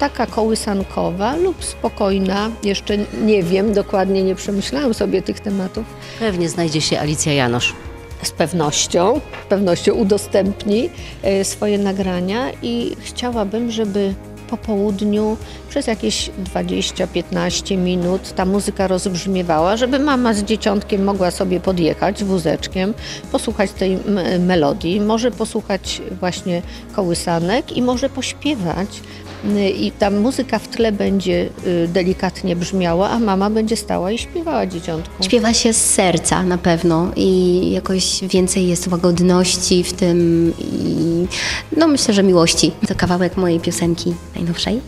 [SPEAKER 20] taka kołysankowa lub spokojna, jeszcze nie wiem, dokładnie nie przemyślałam sobie tych tematów.
[SPEAKER 2] Pewnie znajdzie się Alicja Janosz.
[SPEAKER 20] Z pewnością, z pewnością udostępni y, swoje nagrania i chciałabym, żeby po południu przez jakieś 20-15 minut ta muzyka rozbrzmiewała, żeby mama z dzieciątkiem mogła sobie podjechać wózeczkiem, posłuchać tej melodii, może posłuchać właśnie kołysanek i może pośpiewać. Y, I ta muzyka w tle będzie y, delikatnie brzmiała, a mama będzie stała i śpiewała dzieciątku.
[SPEAKER 21] Śpiewa się z serca na pewno i jakoś więcej jest łagodności w tym i no myślę, że miłości. To kawałek mojej piosenki najnowszej.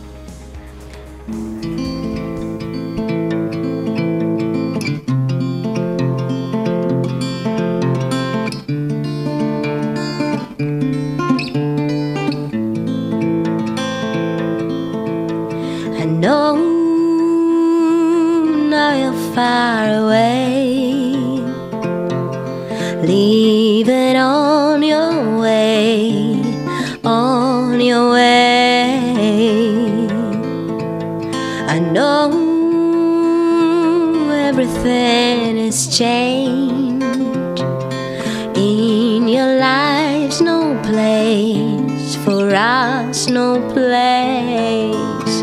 [SPEAKER 2] No place.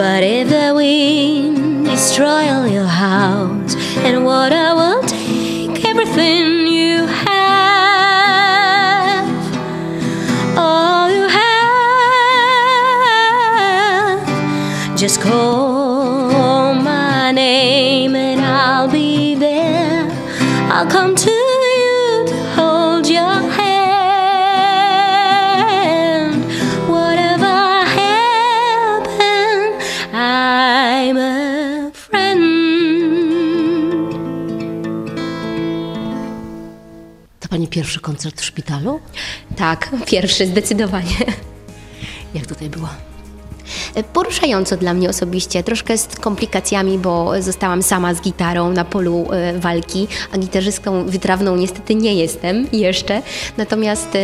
[SPEAKER 2] But if the wind destroy all your house and water will take everything you have, all you have, just call
[SPEAKER 22] pierwszy koncert w szpitalu?
[SPEAKER 21] Tak, pierwszy zdecydowanie.
[SPEAKER 22] Jak tutaj było?
[SPEAKER 21] Poruszająco dla mnie osobiście, troszkę z komplikacjami, bo zostałam sama z gitarą na polu e, walki, a gitarzystką wytrawną niestety nie jestem jeszcze. Natomiast e,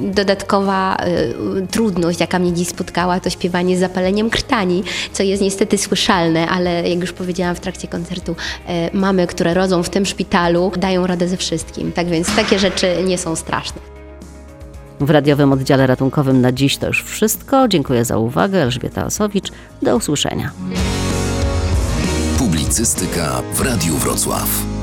[SPEAKER 21] dodatkowa e, trudność, jaka mnie dziś spotkała, to śpiewanie z zapaleniem krtani, co jest niestety słyszalne, ale jak już powiedziałam w trakcie koncertu, e, mamy, które rodzą w tym szpitalu, dają radę ze wszystkim. Tak więc takie rzeczy nie są straszne.
[SPEAKER 22] W radiowym oddziale ratunkowym na dziś to już wszystko. Dziękuję za uwagę. Elżbieta Osowicz. Do usłyszenia.
[SPEAKER 1] Publicystyka w Radiu Wrocław.